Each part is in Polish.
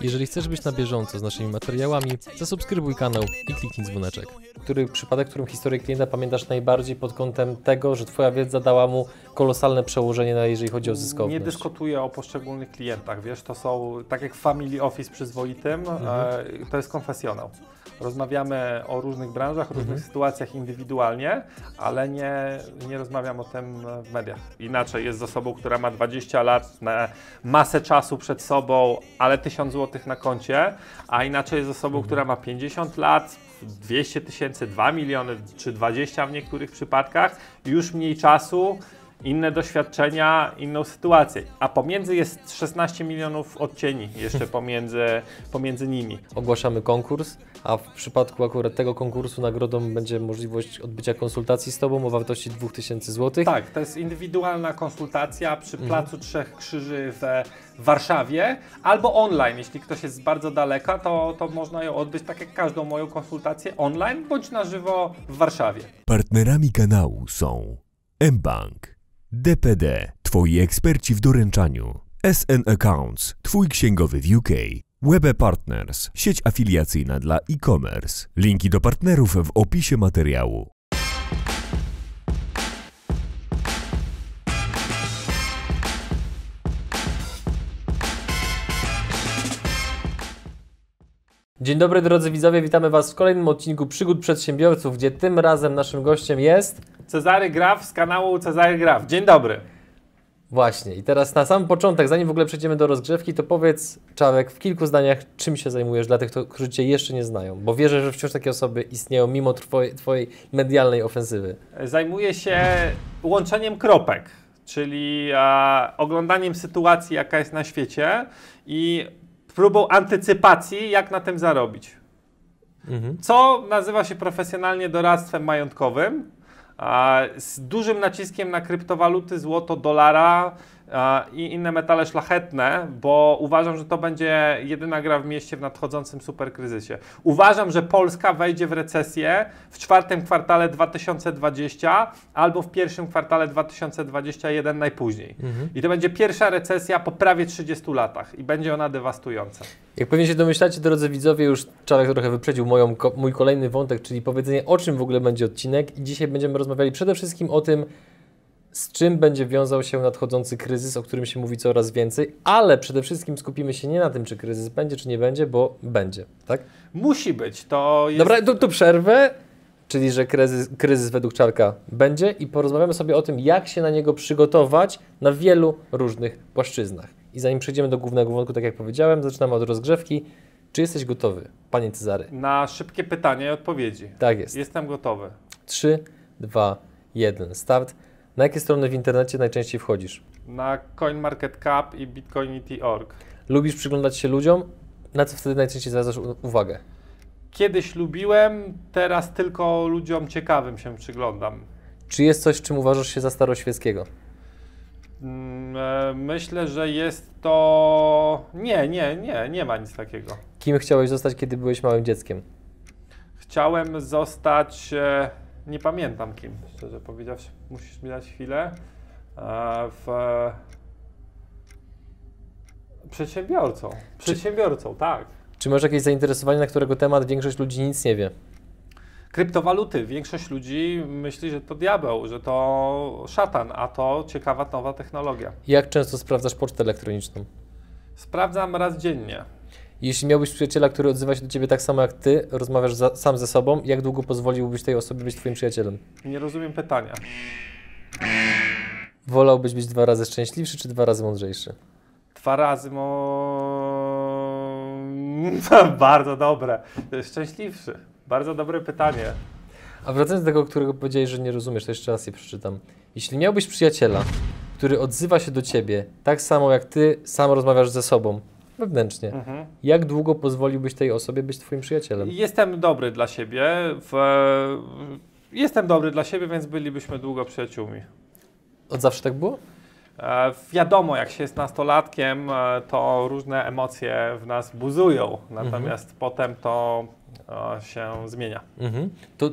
Jeżeli chcesz być na bieżąco z naszymi materiałami, zasubskrybuj kanał i kliknij dzwoneczek. Który przypadek, którym historię klienta pamiętasz najbardziej pod kątem tego, że Twoja wiedza dała mu kolosalne przełożenie, na jeżeli chodzi o zyskowność? Nie dyskutuję o poszczególnych klientach, wiesz, to są, tak jak Family Office przyzwoitym, e, to jest konfesjonał. Rozmawiamy o różnych branżach, różnych sytuacjach indywidualnie, ale nie, nie rozmawiam o tym w mediach. Inaczej jest z osobą, która ma 20 lat, na masę czasu przed sobą, ale 1000 zł na koncie, a inaczej jest z osobą, która ma 50 lat, 200 tysięcy, 2 miliony czy 20 w niektórych przypadkach, już mniej czasu, inne doświadczenia, inną sytuację. A pomiędzy jest 16 milionów odcieni jeszcze pomiędzy, pomiędzy nimi. Ogłaszamy konkurs, a w przypadku akurat tego konkursu nagrodą będzie możliwość odbycia konsultacji z Tobą o wartości 2000 zł. Tak, to jest indywidualna konsultacja przy Placu Trzech Krzyży w Warszawie albo online. Jeśli ktoś jest z bardzo daleka, to, to można ją odbyć tak jak każdą moją konsultację online bądź na żywo w Warszawie. Partnerami kanału są mBank, DPD, Twoi eksperci w doręczaniu, SN Accounts, Twój księgowy w UK, Webe Partners, sieć afiliacyjna dla e-commerce. Linki do partnerów w opisie materiału. Dzień dobry drodzy widzowie, witamy Was w kolejnym odcinku Przygód Przedsiębiorców, gdzie tym razem naszym gościem jest... Cezary Graf z kanału Cezary Graf. Dzień dobry. Właśnie, i teraz na sam początek, zanim w ogóle przejdziemy do rozgrzewki, to powiedz, Czarek, w kilku zdaniach, czym się zajmujesz dla tych, którzy Cię jeszcze nie znają, bo wierzę, że wciąż takie osoby istnieją mimo twojej, twojej medialnej ofensywy. Zajmuję się łączeniem kropek, czyli e, oglądaniem sytuacji, jaka jest na świecie i próbą antycypacji, jak na tym zarobić. Co nazywa się profesjonalnie doradztwem majątkowym, z dużym naciskiem na kryptowaluty, złoto, dolara i inne metale szlachetne, bo uważam, że to będzie jedyna gra w mieście w nadchodzącym superkryzysie. Uważam, że Polska wejdzie w recesję w czwartym kwartale 2020 albo w pierwszym kwartale 2021 najpóźniej. I to będzie pierwsza recesja po prawie 30 latach i będzie ona dewastująca. Jak pewnie się domyślacie, drodzy widzowie, już Czarek trochę wyprzedził moją, mój kolejny wątek, czyli powiedzenie, o czym w ogóle będzie odcinek. I dzisiaj będziemy rozmawiali przede wszystkim o tym, z czym będzie wiązał się nadchodzący kryzys, o którym się mówi coraz więcej, ale przede wszystkim skupimy się nie na tym, czy kryzys będzie, czy nie będzie, bo będzie, tak? Musi być, to jest... Dobra, tu, tu przerwę, czyli że kryzys, kryzys według Czarka będzie i porozmawiamy sobie o tym, jak się na niego przygotować na wielu różnych płaszczyznach. I zanim przejdziemy do głównego wątku, tak jak powiedziałem, zaczynamy od rozgrzewki. Czy jesteś gotowy, panie Cezary? Na szybkie pytania i odpowiedzi. Tak jest. Jestem gotowy. 3, 2, 1, start. Na jakie strony w internecie najczęściej wchodzisz? Na CoinMarketCap i Bitcoinity.org. Lubisz przyglądać się ludziom? Na co wtedy najczęściej zwracasz uwagę? Kiedyś lubiłem, teraz tylko ludziom ciekawym się przyglądam. Czy jest coś, czym uważasz się za staroświeckiego? Mm, e, Myślę, że jest to. Nie, nie, nie, nie ma nic takiego. Kim chciałeś zostać, kiedy byłeś małym dzieckiem? Chciałem zostać. Nie pamiętam kim, szczerze powiedziawszy. Musisz mi dać chwilę. E, W. Przedsiębiorcą. Przedsiębiorcą, tak. Czy masz jakieś zainteresowanie, na którego temat większość ludzi nic nie wie? Kryptowaluty. Większość ludzi myśli, że to diabeł, że to szatan, a to ciekawa nowa technologia. Jak często sprawdzasz pocztę elektroniczną? Sprawdzam raz dziennie. Jeśli miałbyś przyjaciela, który odzywa się do ciebie tak samo jak ty, rozmawiasz za, sam ze sobą, jak długo pozwoliłbyś tej osobie być twoim przyjacielem? Nie rozumiem pytania. Wolałbyś być dwa razy szczęśliwszy, czy dwa razy mądrzejszy? Dwa razy mo... Bardzo dobre. Szczęśliwszy. Bardzo dobre pytanie. A wracając do tego, którego powiedziałeś, że nie rozumiesz, to jeszcze raz je przeczytam. Jeśli miałbyś przyjaciela, który odzywa się do ciebie tak samo jak ty sam rozmawiasz ze sobą, wewnętrznie, Mhm. jak długo pozwoliłbyś tej osobie być twoim przyjacielem? Jestem dobry dla siebie. W... Jestem dobry dla siebie, więc bylibyśmy długo przyjaciółmi. Od zawsze tak było? E, Wiadomo, jak się jest nastolatkiem, e, to różne emocje w nas buzują, natomiast potem to e, się zmienia. Mhm. To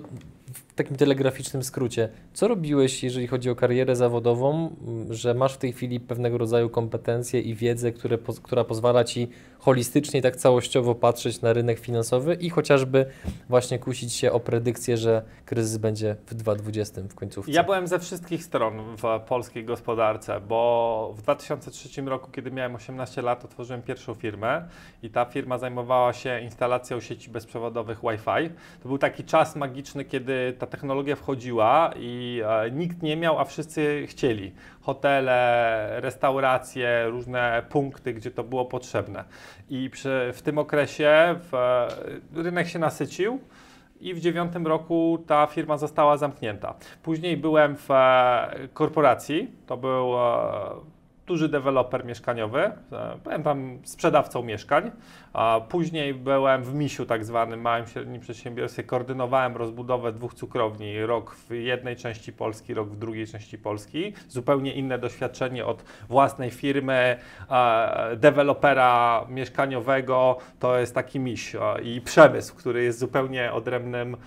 takim telegraficznym skrócie, co robiłeś, jeżeli chodzi o karierę zawodową, że masz w tej chwili pewnego rodzaju kompetencje i wiedzę, które, która pozwala Ci holistycznie, tak całościowo patrzeć na rynek finansowy i chociażby właśnie kusić się o predykcję, że kryzys będzie w 2020 w końcówce? Ja byłem ze wszystkich stron w polskiej gospodarce, bo w 2003 roku, kiedy miałem 18 lat, otworzyłem pierwszą firmę i ta firma zajmowała się instalacją sieci bezprzewodowych Wi-Fi. To był taki czas magiczny, kiedy ta technologia wchodziła i e, nikt nie miał, a wszyscy chcieli. Hotele, restauracje, różne punkty, gdzie to było potrzebne. I przy, w tym okresie w, e, rynek się nasycił i w dziewiątym roku ta firma została zamknięta. Później byłem w e, korporacji, to był duży deweloper mieszkaniowy, e, byłem tam sprzedawcą mieszkań, a później byłem w Misiu tak zwanym, małym średnim przedsiębiorstwie, koordynowałem rozbudowę dwóch cukrowni, rok w jednej części Polski, rok w drugiej części Polski, zupełnie inne doświadczenie od własnej firmy, dewelopera mieszkaniowego, to jest taki miś i przemysł, który jest zupełnie odrębnym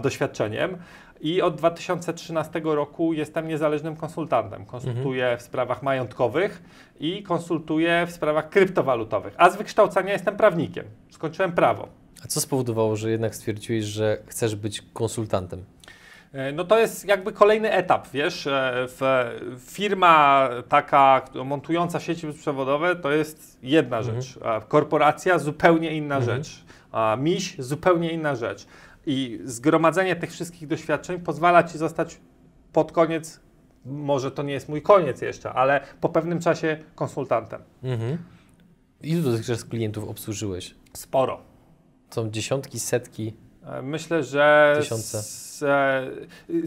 doświadczeniem. I od 2013 roku jestem niezależnym konsultantem. Konsultuję w sprawach majątkowych i konsultuję w sprawach kryptowalutowych. A z wykształcenia jestem prawnikiem. Skończyłem prawo. A co spowodowało, że jednak stwierdziłeś, że chcesz być konsultantem? E, No to jest jakby kolejny etap, wiesz, e, firma taka montująca sieci bezprzewodowe to jest jedna rzecz, a korporacja zupełnie inna rzecz, a miś zupełnie inna rzecz i zgromadzenie tych wszystkich doświadczeń pozwala Ci zostać pod koniec, może to nie jest mój koniec jeszcze, ale po pewnym czasie konsultantem. Mhm. Ilu dotychczas klientów obsłużyłeś? Sporo. Są dziesiątki, setki. E, Myślę, że Tysiące. s- e,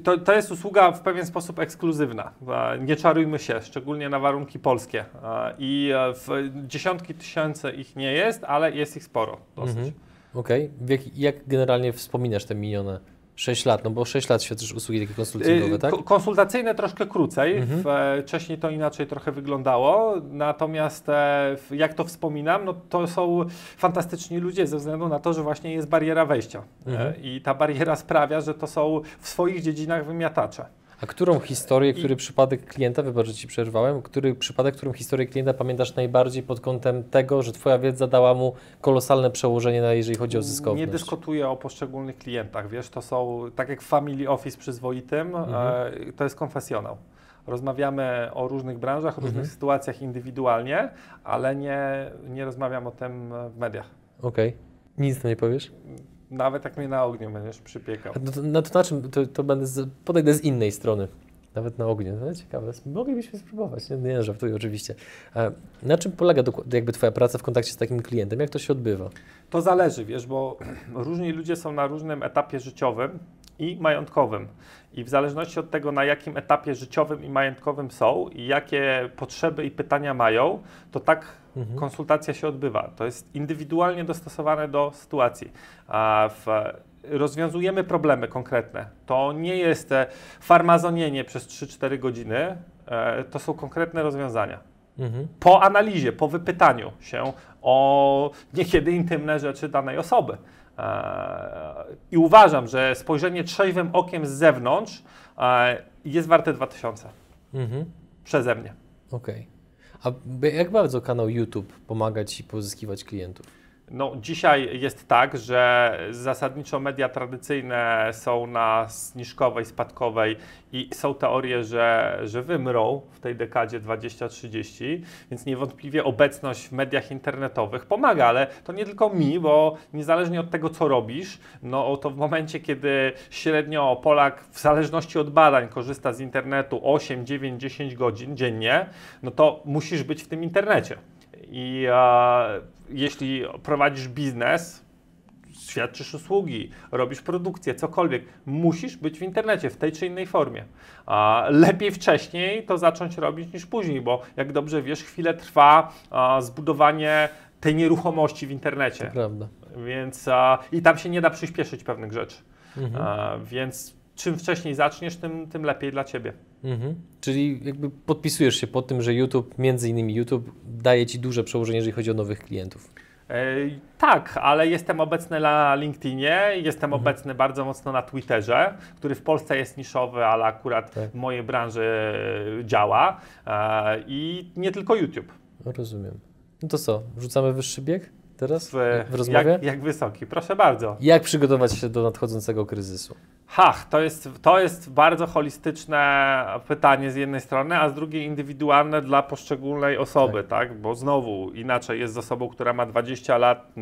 to, to jest usługa w pewien sposób ekskluzywna. Nie czarujmy się, szczególnie na warunki polskie. E, I w dziesiątki tysięcy ich nie jest, ale jest ich sporo dosyć. Mhm. Okej. W Jak, generalnie wspominasz te minione 6 lat? No bo 6 lat świadczysz usługi takie konsultingowe, Y, tak? ko- Konsultacyjne troszkę krócej. Mhm. E, wcześniej to inaczej trochę wyglądało. Natomiast e, jak to wspominam, no to są fantastyczni ludzie ze względu na to, że właśnie jest bariera wejścia. Mhm. E, I ta bariera sprawia, że to są w swoich dziedzinach wymiatacze. A którą historię, I- który przypadek klienta, wybacz, że Ci przerwałem, który przypadek, którą historię klienta pamiętasz najbardziej pod kątem tego, że Twoja wiedza dała mu kolosalne przełożenie, na jeżeli chodzi o zyskowność? Nie dyskutuję o poszczególnych klientach, wiesz, to są, tak jak w Family Office przyzwoitym, Mhm. e, to jest konfesjonał. Rozmawiamy o różnych branżach, o różnych Mhm. sytuacjach indywidualnie, ale nie, nie rozmawiam o tym w mediach. Okej. Nic tam nie powiesz? Nawet jak mnie na ogniu będziesz przypiekał. A No to, no to na czym? To, to będę z, podejdę z innej strony. Nawet na ogniu. No, ciekawe. Moglibyśmy spróbować. Nie, nie żartuję oczywiście. E, na czym polega jakby Twoja praca w kontakcie z takim klientem? Jak to się odbywa? To zależy, wiesz, bo różni ludzie są na różnym etapie życiowym i majątkowym. I w zależności od tego, na jakim etapie życiowym i majątkowym są i jakie potrzeby i pytania mają, to tak Mhm. konsultacja się odbywa. To jest indywidualnie dostosowane do sytuacji. A w, rozwiązujemy problemy konkretne. To nie jest e, farmazonienie przez 3-4 godziny, e, to są konkretne rozwiązania Mhm. po analizie, po wypytaniu się o niekiedy intymne rzeczy danej osoby. Eee, I uważam, że spojrzenie trzeźwym okiem z zewnątrz eee, jest warte 2000 Mhm. przeze mnie. Okej. A b- jak bardzo kanał YouTube pomaga Ci pozyskiwać klientów? No, dzisiaj jest tak, że zasadniczo media tradycyjne są na zniżkowej, spadkowej i są teorie, że, że wymrą w tej dekadzie 20-30, więc niewątpliwie obecność w mediach internetowych pomaga, ale to nie tylko mi, bo niezależnie od tego, co robisz, no to w momencie, kiedy średnio Polak w zależności od badań korzysta z internetu 8, 9, 10 godzin dziennie, no to musisz być w tym internecie. I e, jeśli prowadzisz biznes, świadczysz usługi, robisz produkcję, cokolwiek, musisz być w internecie w tej czy innej formie. Lepiej wcześniej to zacząć robić niż później, bo jak dobrze wiesz, chwilę trwa zbudowanie tej nieruchomości w To internecie. prawda. Więc i tam się nie da przyspieszyć pewnych rzeczy. Mhm. Więc czym wcześniej zaczniesz, tym, tym lepiej dla ciebie. Mhm. Czyli jakby podpisujesz się pod tym, że YouTube, między innymi YouTube, daje Ci duże przełożenie, jeżeli chodzi o nowych klientów. Ej, Tak, ale jestem obecny na LinkedInie, jestem Mhm. obecny bardzo mocno na Twitterze, który w Polsce jest niszowy, ale akurat Tak. w mojej branży e, działa. E, I nie tylko YouTube. No, rozumiem. No to co, rzucamy wyższy bieg teraz W, w rozmowie? Jak, jak wysoki? Proszę bardzo. Jak przygotować się do nadchodzącego kryzysu? Hach, to jest, to jest bardzo holistyczne pytanie z jednej strony, a z drugiej indywidualne dla poszczególnej osoby, tak? Bo znowu inaczej jest z osobą, która ma 20 lat,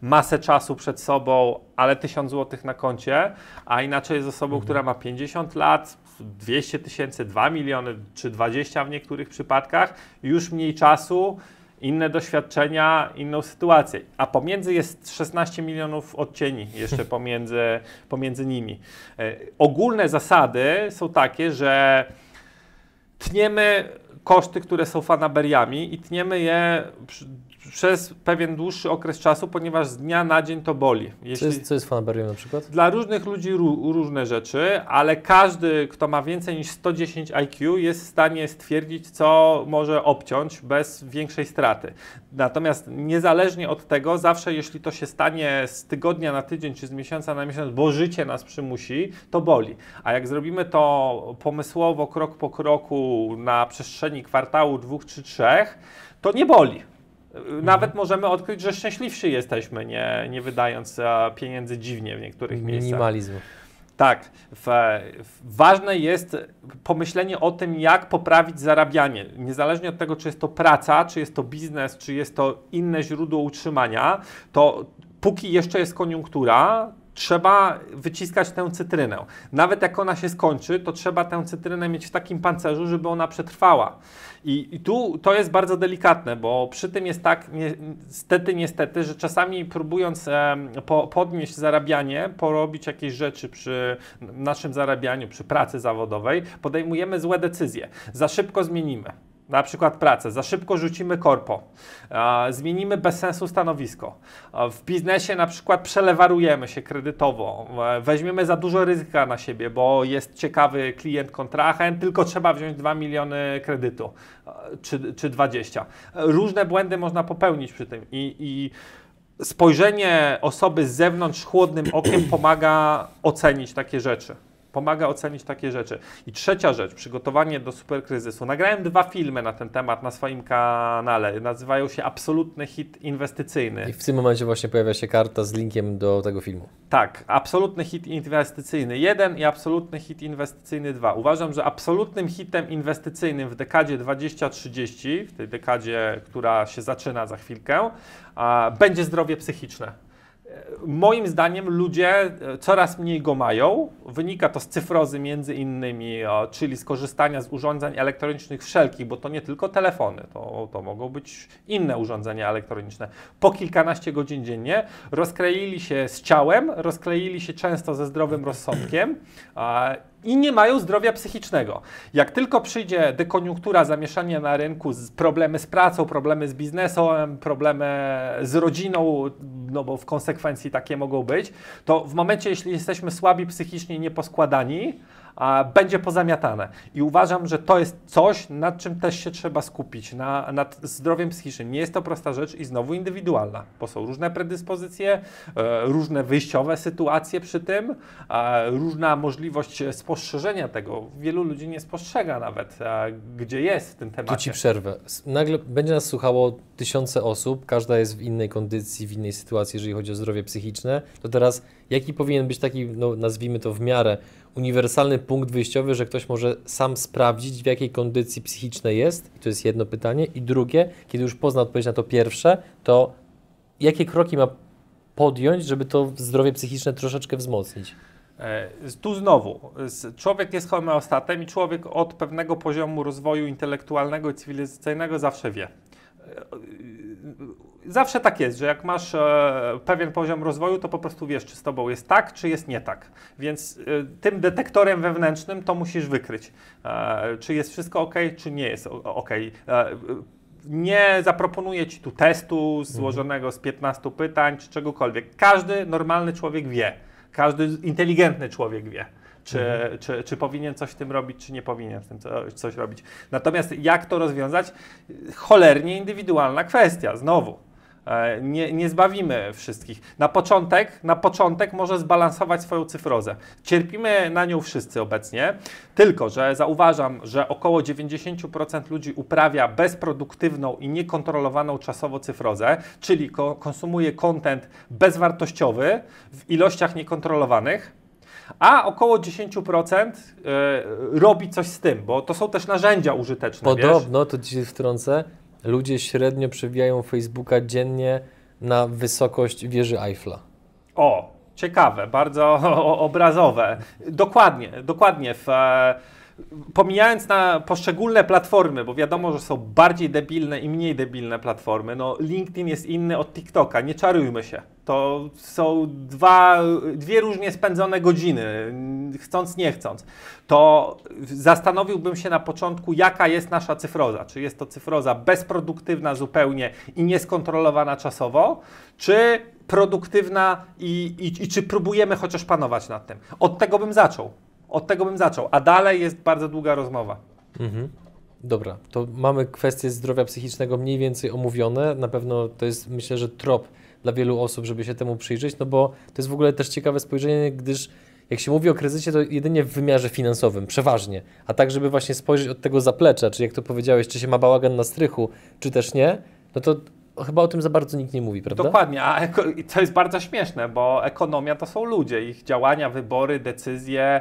masę czasu przed sobą, ale 1000 zł na koncie, a inaczej jest z osobą, która ma 50 lat, 200 tysięcy, 2 miliony czy 20 w niektórych przypadkach, już mniej czasu, inne doświadczenia, inną sytuację. A pomiędzy jest 16 milionów odcieni jeszcze pomiędzy, pomiędzy nimi. E, ogólne zasady są takie, że tniemy koszty, które są fanaberiami i tniemy je przez pewien dłuższy okres czasu, ponieważ z dnia na dzień to boli. Co Jeśli, jest, co jest na przykład? dla różnych ludzi ró- różne rzeczy, ale każdy, kto ma więcej niż 110 IQ, jest w stanie stwierdzić, co może obciąć bez większej straty. Natomiast niezależnie od tego, zawsze jeśli to się stanie z tygodnia na tydzień czy z miesiąca na miesiąc, bo życie nas przymusi, to boli. A jak zrobimy to pomysłowo, krok po kroku na przestrzeni kwartału, dwóch czy trzech, to nie boli. Nawet możemy odkryć, że szczęśliwsi jesteśmy, nie, nie wydając pieniędzy dziwnie w niektórych miejscach. Minimalizm. Tak. W, w, ważne jest pomyślenie o tym, jak poprawić zarabianie. Niezależnie od tego, czy jest to praca, czy jest to biznes, czy jest to inne źródło utrzymania, to póki jeszcze jest koniunktura, trzeba wyciskać tę cytrynę. Nawet jak ona się skończy, to trzeba tę cytrynę mieć w takim pancerzu, żeby ona przetrwała. I, i tu to jest bardzo delikatne, bo przy tym jest tak, niestety, niestety, że czasami próbując em, po, podnieść zarabianie, porobić jakieś rzeczy przy naszym zarabianiu, przy pracy zawodowej, podejmujemy złe decyzje. Za szybko zmienimy. Na przykład pracę, za szybko rzucimy korpo, zmienimy bez sensu stanowisko. W biznesie na przykład przelewarujemy się kredytowo, weźmiemy za dużo ryzyka na siebie, bo jest ciekawy klient, kontrahent, tylko trzeba wziąć 2 miliony kredytu czy, czy 20. Różne błędy można popełnić przy tym i, i spojrzenie osoby z zewnątrz chłodnym okiem pomaga ocenić takie rzeczy. Pomaga ocenić takie rzeczy. I trzecia rzecz, przygotowanie do superkryzysu. Nagrałem dwa filmy na ten temat na swoim kanale. Nazywają się Absolutny hit inwestycyjny. I w tym momencie właśnie pojawia się karta z linkiem do tego filmu. Tak, absolutny hit inwestycyjny 1 i absolutny hit inwestycyjny 2. Uważam, że absolutnym hitem inwestycyjnym w dekadzie 2030, w tej dekadzie, która się zaczyna za chwilkę, będzie zdrowie psychiczne. E, Moim zdaniem ludzie e, coraz mniej go mają. Wynika to z cyfrozy między innymi, o, czyli z korzystania z urządzeń elektronicznych wszelkich, bo to nie tylko telefony, to, to mogą być inne urządzenia elektroniczne. Po kilkanaście godzin dziennie rozkleili się z ciałem, rozkleili się często ze zdrowym rozsądkiem i nie mają zdrowia psychicznego. Jak tylko przyjdzie dekoniunktura, zamieszanie na rynku, problemy z pracą, problemy z biznesem, problemy z rodziną, no bo w konsekwencji takie mogą być, to w momencie, jeśli jesteśmy słabi psychicznie nieposkładani, będzie pozamiatane. I uważam, że to jest coś, nad czym też się trzeba skupić, na, nad zdrowiem psychicznym. Nie jest to prosta rzecz i znowu indywidualna, bo są różne predyspozycje, e, różne wyjściowe sytuacje przy tym, różna możliwość spostrzeżenia tego. Wielu ludzi nie spostrzega nawet, e, gdzie jest w tym Tu ci temacie. przerwę. Nagle będzie nas słuchało tysiące osób, każda jest w innej kondycji, w innej sytuacji, jeżeli chodzi o zdrowie psychiczne. To teraz jaki powinien być taki, no, nazwijmy to w miarę, uniwersalny punkt wyjściowy, że ktoś może sam sprawdzić, w jakiej kondycji psychicznej jest? I to jest jedno pytanie. I drugie, kiedy już pozna odpowiedź na to pierwsze, to jakie kroki ma podjąć, żeby to zdrowie psychiczne troszeczkę wzmocnić? E, Tu znowu, człowiek jest homeostatem i człowiek od pewnego poziomu rozwoju intelektualnego i cywilizacyjnego zawsze wie. Zawsze tak jest, że jak masz e, pewien poziom rozwoju, to po prostu wiesz, czy z tobą jest tak, czy jest nie tak. Więc e, tym detektorem wewnętrznym to musisz wykryć, e, czy jest wszystko ok, czy nie jest ok. E, nie zaproponuję ci tu testu złożonego z 15 pytań, czy czegokolwiek. Każdy normalny człowiek wie. Każdy inteligentny człowiek wie, czy, czy, czy powinien coś w tym robić, czy nie powinien w tym co, coś robić. Natomiast jak to rozwiązać? Cholernie indywidualna kwestia, znowu. E, Nie, nie zbawimy wszystkich. Na początek, na początek może zbalansować swoją cyfrozę. Cierpimy na nią wszyscy obecnie, tylko że zauważam, że około 90% ludzi uprawia bezproduktywną i niekontrolowaną czasowo cyfrozę, czyli ko- konsumuje content bezwartościowy w ilościach niekontrolowanych. A około 10% e, robi coś z tym, bo to są też narzędzia użyteczne. Wiesz? Podobno, to ci się wtrącę, ludzie średnio przewijają Facebooka dziennie na wysokość wieży Eiffla. O, ciekawe, bardzo obrazowe. Dokładnie, dokładnie. W, e, pomijając na poszczególne platformy, bo wiadomo, że są bardziej debilne i mniej debilne platformy, no LinkedIn jest inny od TikToka, nie czarujmy się. To są dwa, dwie różnie spędzone godziny, chcąc, nie chcąc. To zastanowiłbym się na początku, jaka jest nasza cyfroza. Czy jest to cyfroza bezproduktywna zupełnie i nieskontrolowana czasowo, czy produktywna i, i, i czy próbujemy chociaż panować nad tym. Od tego bym zaczął. Od tego bym zaczął, a dalej jest bardzo długa rozmowa. Mhm. Dobra, to mamy kwestie zdrowia psychicznego mniej więcej omówione. Na pewno to jest, myślę, że trop dla wielu osób, żeby się temu przyjrzeć, no bo to jest w ogóle też ciekawe spojrzenie, gdyż jak się mówi o kryzysie, to jedynie w wymiarze finansowym, przeważnie, a tak, żeby właśnie spojrzeć od tego zaplecza, czy jak to powiedziałeś, czy się ma bałagan na strychu, czy też nie, no to chyba o tym za bardzo nikt nie mówi, prawda? Dokładnie, a to jest bardzo śmieszne, bo ekonomia to są ludzie, ich działania, wybory, decyzje.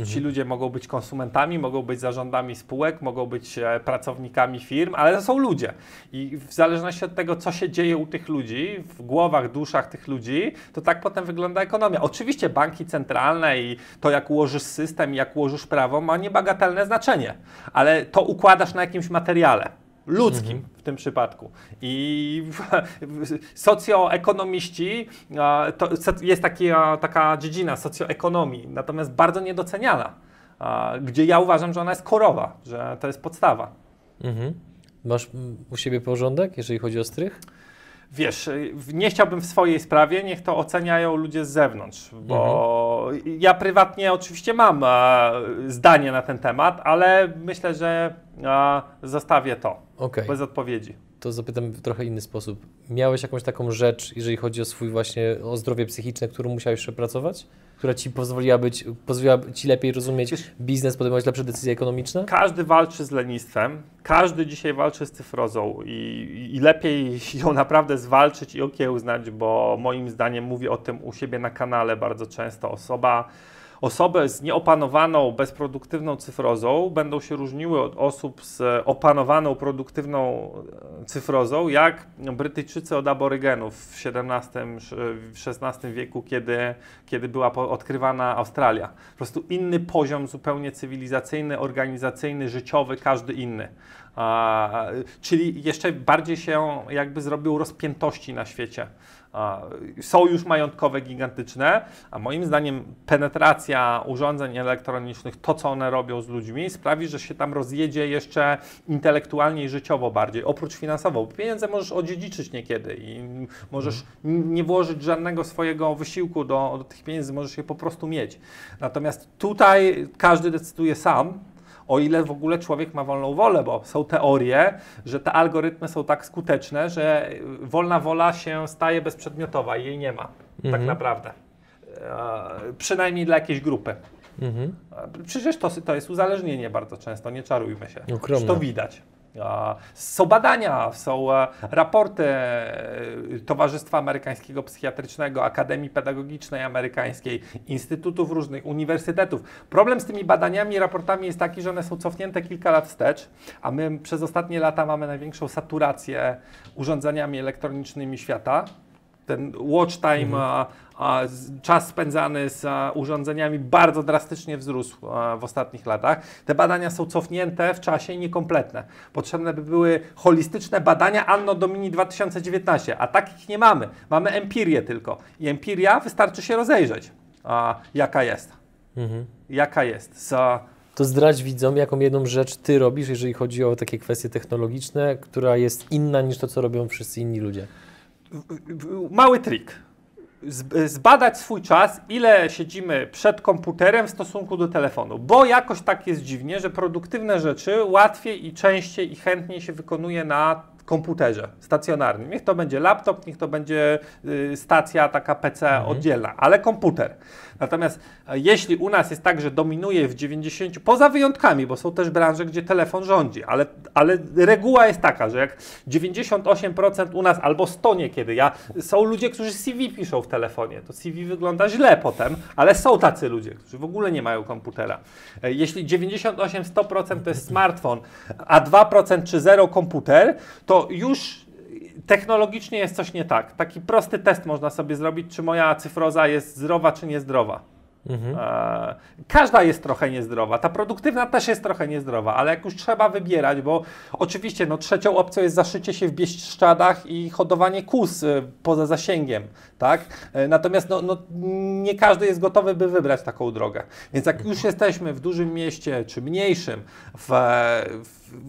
e, Ci ludzie mogą być konsumentami, mogą być zarządami spółek, mogą być e, pracownikami firm, ale to są ludzie. I w zależności od tego, co się dzieje u tych ludzi, w głowach, duszach tych ludzi, to tak potem wygląda ekonomia. Oczywiście banki centralne i to, jak ułożysz system i jak ułożysz prawo, ma niebagatelne znaczenie, ale to układasz na jakimś materiale ludzkim w tym przypadku. I socjoekonomiści, to jest taki, taka dziedzina socjoekonomii, natomiast bardzo niedoceniana, gdzie ja uważam, że ona jest korowa, że to jest podstawa. Mhm. Masz u siebie porządek, jeżeli chodzi o strych? Wiesz, nie chciałbym w swojej sprawie, niech to oceniają ludzie z zewnątrz, bo ja prywatnie oczywiście mam e, zdanie na ten temat, ale myślę, że e, zostawię to Okej. bez odpowiedzi. to zapytam w trochę inny sposób. Miałeś jakąś taką rzecz, jeżeli chodzi o swój właśnie, o zdrowie psychiczne, którą musiałeś przepracować? Która ci pozwoliła być, pozwoliła ci lepiej rozumieć biznes, podejmować lepsze decyzje ekonomiczne? Każdy walczy z lenistwem, każdy dzisiaj walczy z cyfrozą i, i lepiej ją naprawdę zwalczyć i okiełznać, bo moim zdaniem mówię o tym u siebie na kanale bardzo często. Osoba, osoby z nieopanowaną, bezproduktywną cyfrozą będą się różniły od osób z opanowaną, produktywną e, cyfrozą, jak Brytyjczycy od aborygenów w XVII, w XVI wieku, kiedy, kiedy była odkrywana Australia. Po prostu inny poziom zupełnie cywilizacyjny, organizacyjny, życiowy, każdy inny. A, czyli jeszcze bardziej się jakby zrobił rozpiętości na świecie. Są już majątkowe gigantyczne, a moim zdaniem penetracja urządzeń elektronicznych, to co one robią z ludźmi, sprawi, że się tam rozjedzie jeszcze intelektualnie i życiowo bardziej, oprócz finansowo. Pieniądze możesz odziedziczyć niekiedy i możesz n- nie włożyć żadnego swojego wysiłku do, do tych pieniędzy, możesz je po prostu mieć. Natomiast tutaj każdy decyduje sam, o ile w ogóle człowiek ma wolną wolę, bo są teorie, że te algorytmy są tak skuteczne, że wolna wola się staje bezprzedmiotowa i jej nie ma, tak Mhm. naprawdę. E, przynajmniej dla jakiejś grupy. Mhm. E, Przecież to, to jest uzależnienie bardzo często, nie czarujmy się. Przecież to widać. Są badania, są e, raporty e, Towarzystwa Amerykańskiego Psychiatrycznego, Akademii Pedagogicznej Amerykańskiej, instytutów różnych, uniwersytetów. Problem z tymi badaniami i raportami jest taki, że one są cofnięte kilka lat wstecz, a my przez ostatnie lata mamy największą saturację urządzeniami elektronicznymi świata. Ten watch time, a, a, z- czas spędzany z a, urządzeniami bardzo drastycznie wzrósł a, w ostatnich latach. Te badania są cofnięte w czasie i niekompletne. Potrzebne by były holistyczne badania Anno Domini 2019, a takich nie mamy. Mamy empirię tylko. I empiria wystarczy się rozejrzeć, a, jaka jest. Mhm. Jaka jest. Z, To zdradź widzom, jaką jedną rzecz ty robisz, jeżeli chodzi o takie kwestie technologiczne, która jest inna niż to, co robią wszyscy inni ludzie. Mały trik. Zbadać swój czas, ile siedzimy przed komputerem w stosunku do telefonu, bo jakoś tak jest dziwnie, że produktywne rzeczy łatwiej i częściej i chętniej się wykonuje na komputerze stacjonarnym. Niech to będzie laptop, niech to będzie y, stacja taka PC oddzielna, ale komputer. Natomiast e, jeśli u nas jest tak, że dominuje w 90, poza wyjątkami, bo są też branże, gdzie telefon rządzi, ale, ale reguła jest taka, że jak 98% u nas albo 100 niekiedy, ja, są ludzie, którzy CV piszą w telefonie, to CV wygląda źle potem, ale są tacy ludzie, którzy w ogóle nie mają komputera. E, Jeśli 98-100% to jest smartfon, a 2% czy 0 komputer, to już technologicznie jest coś nie tak. Taki prosty test można sobie zrobić, czy moja cyfroza jest zdrowa, czy niezdrowa. E, każda jest trochę niezdrowa. Ta produktywna też jest trochę niezdrowa, ale jak już trzeba wybierać, bo oczywiście no, trzecią opcją jest zaszycie się w Bieszczadach i hodowanie kus e, poza zasięgiem, tak? E, natomiast no, no, nie każdy jest gotowy, by wybrać taką drogę. Więc jak już jesteśmy w dużym mieście czy mniejszym w,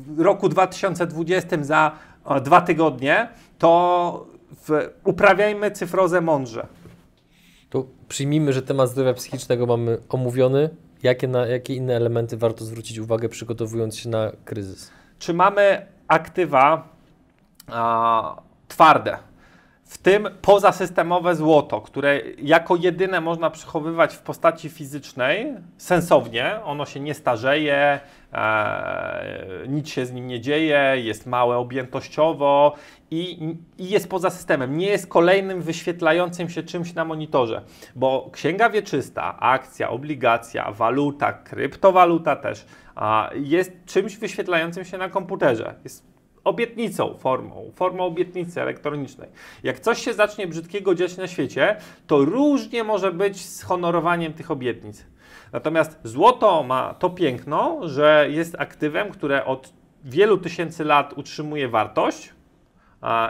w roku 2020 za dwa tygodnie, to w, uprawiajmy cyfrozę mądrze. To przyjmijmy, że temat zdrowia psychicznego mamy omówiony. Jakie, na, jakie inne elementy warto zwrócić uwagę, przygotowując się na kryzys? czy mamy aktywa a, twarde, w tym pozasystemowe złoto, które jako jedyne można przechowywać w postaci fizycznej, sensownie, ono się nie starzeje, e, nic się z nim nie dzieje, jest małe objętościowo i, i jest poza systemem, nie jest kolejnym wyświetlającym się czymś na monitorze, bo księga wieczysta, akcja, obligacja, waluta, kryptowaluta też, a, jest czymś wyświetlającym się na komputerze. Jest obietnicą, formą, formą obietnicy elektronicznej. Jak coś się zacznie brzydkiego dziać na świecie, to różnie może być z honorowaniem tych obietnic. Natomiast złoto ma to piękno, że jest aktywem, które od wielu tysięcy lat utrzymuje wartość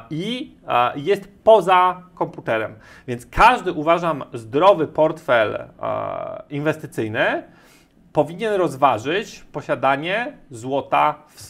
i jest poza komputerem. Więc każdy, uważam, zdrowy portfel inwestycyjny powinien rozważyć posiadanie złota w,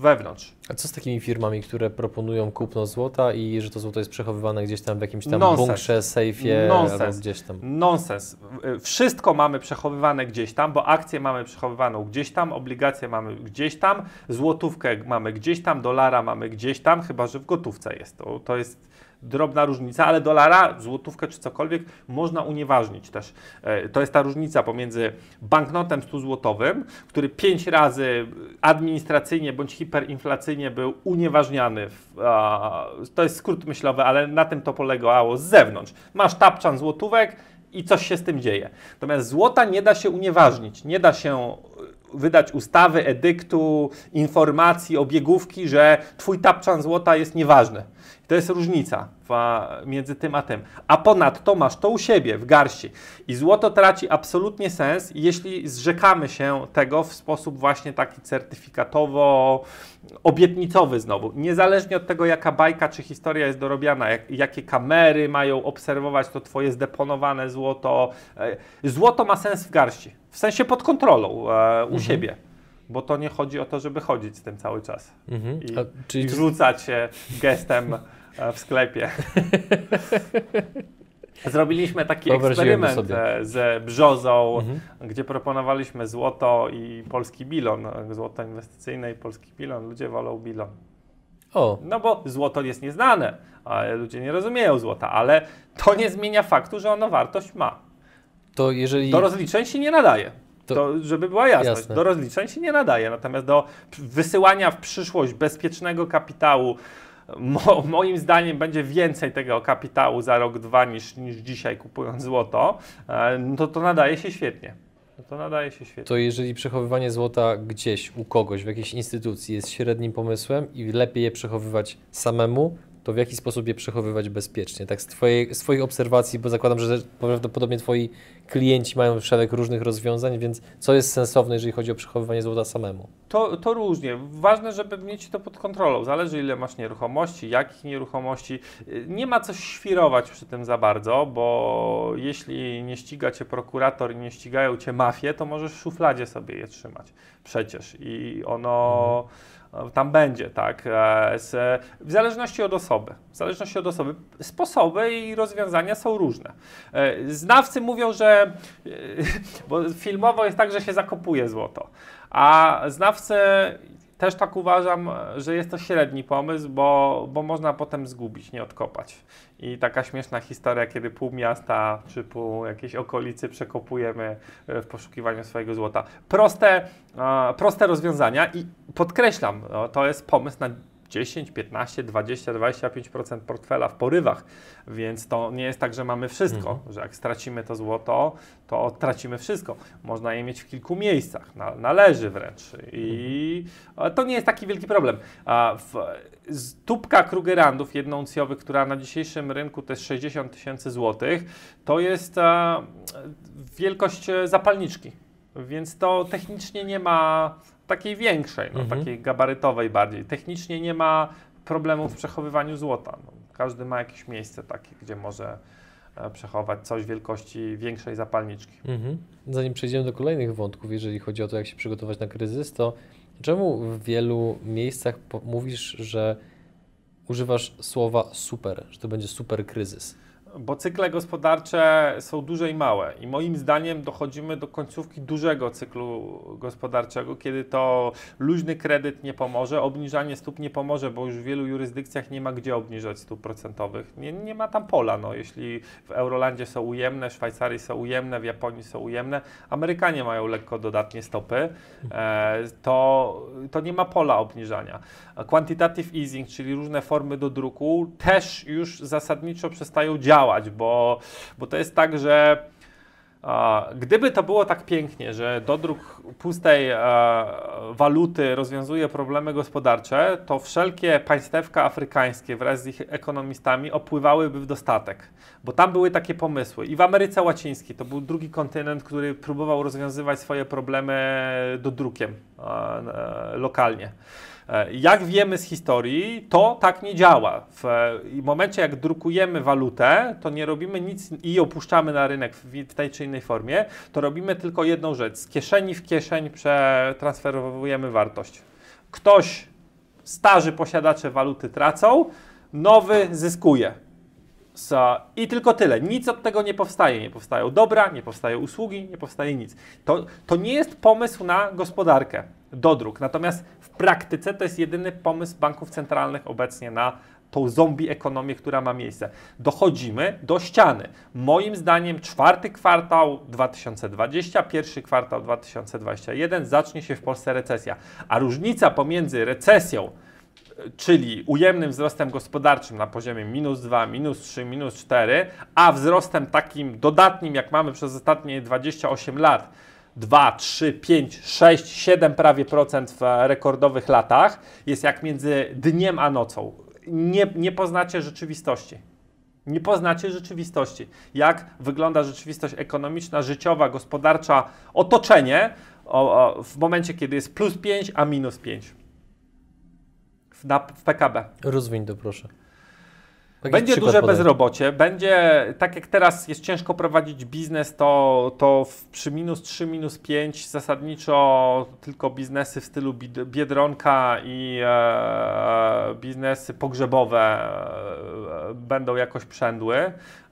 wewnątrz. A co z takimi firmami, które proponują kupno złota i że to złoto jest przechowywane gdzieś tam w jakimś tam Nonsens. bunkrze, sejfie Nonsens. albo gdzieś tam? Nonsens. Wszystko mamy przechowywane gdzieś tam, bo akcje mamy przechowywaną gdzieś tam, obligacje mamy gdzieś tam, złotówkę mamy gdzieś tam, dolara mamy gdzieś tam, chyba że w gotówce jest. To, to jest drobna różnica, ale dolara, złotówkę czy cokolwiek można unieważnić też. E, To jest ta różnica pomiędzy banknotem 100-złotowym, który pięć razy administracyjnie bądź hiperinflacyjnie był unieważniany. To jest skrót myślowy, ale na tym to polegało z zewnątrz. Masz tapczan złotówek i coś się z tym dzieje. Natomiast złota nie da się unieważnić, nie da się wydać ustawy, edyktu, informacji, obiegówki, że twój tapczan złota jest nieważny. To jest różnica między tym a tym. A ponadto masz to u siebie, w garści. I złoto traci absolutnie sens, jeśli zrzekamy się tego w sposób właśnie taki certyfikatowo obietnicowy znowu. Niezależnie od tego, jaka bajka czy historia jest dorobiana, jak, jakie kamery mają obserwować to twoje zdeponowane złoto. E, Złoto ma sens w garści, w sensie pod kontrolą e, u siebie. Bo to nie chodzi o to, żeby chodzić z tym cały czas Mhm. i, A, czyli i rzucać się gestem e, w sklepie. Zrobiliśmy taki eksperyment sobie. e, ze brzozą, Mhm. gdzie proponowaliśmy złoto i polski bilon. Złoto inwestycyjne i polski bilon. Ludzie wolą bilon. O, No bo złoto jest nieznane, ludzie nie rozumieją złota, ale to nie zmienia faktu, że ono wartość ma. To jeżeli... Do rozliczeń się nie nadaje. To- To, żeby była jasność, Jasne. do rozliczeń się nie nadaje. Natomiast do wysyłania w przyszłość bezpiecznego kapitału, mo, moim zdaniem będzie więcej tego kapitału za rok, dwa niż, niż dzisiaj kupując złoto, e, no to to nadaje się świetnie. No To nadaje się świetnie. To jeżeli przechowywanie złota gdzieś u kogoś, w jakiejś instytucji jest średnim pomysłem i lepiej je przechowywać samemu, to w jaki sposób je przechowywać bezpiecznie? Tak z, twojej, z Twoich obserwacji, bo zakładam, że prawdopodobnie Twoi klienci mają szereg różnych rozwiązań, więc co jest sensowne, jeżeli chodzi o przechowywanie złota samemu? To, to różnie. Ważne, żeby mieć to pod kontrolą. Zależy, ile masz nieruchomości, jakich nieruchomości. Nie ma co świrować przy tym za bardzo, bo jeśli nie ściga cię prokurator i nie ścigają cię mafie, to możesz w szufladzie sobie je trzymać. Przecież. I ono e, tam będzie, tak? E, z, w zależności od osoby. W zależności od osoby. Sposoby i rozwiązania są różne. E, Znawcy mówią, że e, bo filmowo jest tak, że się zakopuje złoto. A znawcy też tak uważam, że jest to średni pomysł, bo, bo można potem zgubić, nie odkopać. I taka śmieszna historia, kiedy pół miasta czy pół jakiejś okolicy przekopujemy e, w poszukiwaniu swojego złota. Proste, e, proste rozwiązania i podkreślam, no, to jest pomysł na 10, 15, 20, 25% portfela w porywach, więc to nie jest tak, że mamy wszystko, mhm. że jak stracimy to złoto, to tracimy wszystko. Można je mieć w kilku miejscach, na, należy wręcz i mhm. to nie jest taki wielki problem. A w, tubka Krugerandów jednouncjowych, która na dzisiejszym rynku to jest 60 tysięcy złotych, to jest a, wielkość zapalniczki, więc to technicznie nie ma takiej większej, no, mhm. takiej gabarytowej bardziej. Technicznie nie ma problemów w przechowywaniu złota. No, każdy ma jakieś miejsce takie, gdzie może e, przechować coś wielkości większej zapalniczki. Mhm. Zanim przejdziemy do kolejnych wątków, jeżeli chodzi o to, jak się przygotować na kryzys, to czemu w wielu miejscach mówisz, że używasz słowa super, że to będzie super kryzys? Bo cykle gospodarcze są duże i małe i moim zdaniem dochodzimy do końcówki dużego cyklu gospodarczego, kiedy to luźny kredyt nie pomoże, obniżanie stóp nie pomoże, bo już w wielu jurysdykcjach nie ma gdzie obniżać stóp procentowych. Nie, nie ma tam pola. No. Jeśli w Eurolandzie są ujemne, w Szwajcarii są ujemne, w Japonii są ujemne, Amerykanie mają lekko dodatnie stopy, e, to, to nie ma pola obniżania. Quantitative easing, czyli różne formy do druku, też już zasadniczo przestają działać, bo, bo to jest tak, że gdyby to było tak pięknie, że dodruk pustej waluty rozwiązuje problemy gospodarcze, to wszelkie państewka afrykańskie wraz z ich ekonomistami opływałyby w dostatek, bo tam były takie pomysły. I w Ameryce Łacińskiej to był drugi kontynent, który próbował rozwiązywać swoje problemy dodrukiem a, lokalnie. E, jak wiemy z historii, to tak nie działa. W momencie, jak drukujemy walutę, to nie robimy nic i opuszczamy na rynek w tej czy innej formie, to robimy tylko jedną rzecz. Z kieszeni w kieszeń przetransferowujemy wartość. Ktoś, starzy posiadacze waluty tracą, nowy zyskuje. I tylko tyle. Nic od tego nie powstaje. Nie powstają dobra, nie powstają usługi, nie powstaje nic. To, to nie jest pomysł na gospodarkę, dodruk. Natomiast praktyce to jest jedyny pomysł banków centralnych obecnie na tą zombie ekonomię, która ma miejsce. Dochodzimy do ściany. Moim zdaniem czwarty kwartał 2020, pierwszy kwartał 2021 zacznie się w Polsce recesja. A różnica pomiędzy recesją czyli ujemnym wzrostem gospodarczym na poziomie minus 2, minus 3, minus 4, a wzrostem takim dodatnim, jak mamy przez ostatnie 28 lat, 2, 3, 5, 6, 7 prawie procent w rekordowych latach, jest jak między dniem a nocą. Nie, nie poznacie rzeczywistości. Nie poznacie rzeczywistości. Jak wygląda rzeczywistość ekonomiczna, życiowa, gospodarcza, otoczenie o, o, w momencie, kiedy jest plus 5, a minus 5 w, na, w PKB. Rozwiń to proszę. Będzie duże podaj. bezrobocie, będzie, tak jak teraz jest ciężko prowadzić biznes, to, to w, przy minus 3, minus 5 zasadniczo tylko biznesy w stylu Biedronka i e, biznesy pogrzebowe e, będą jakoś przędły.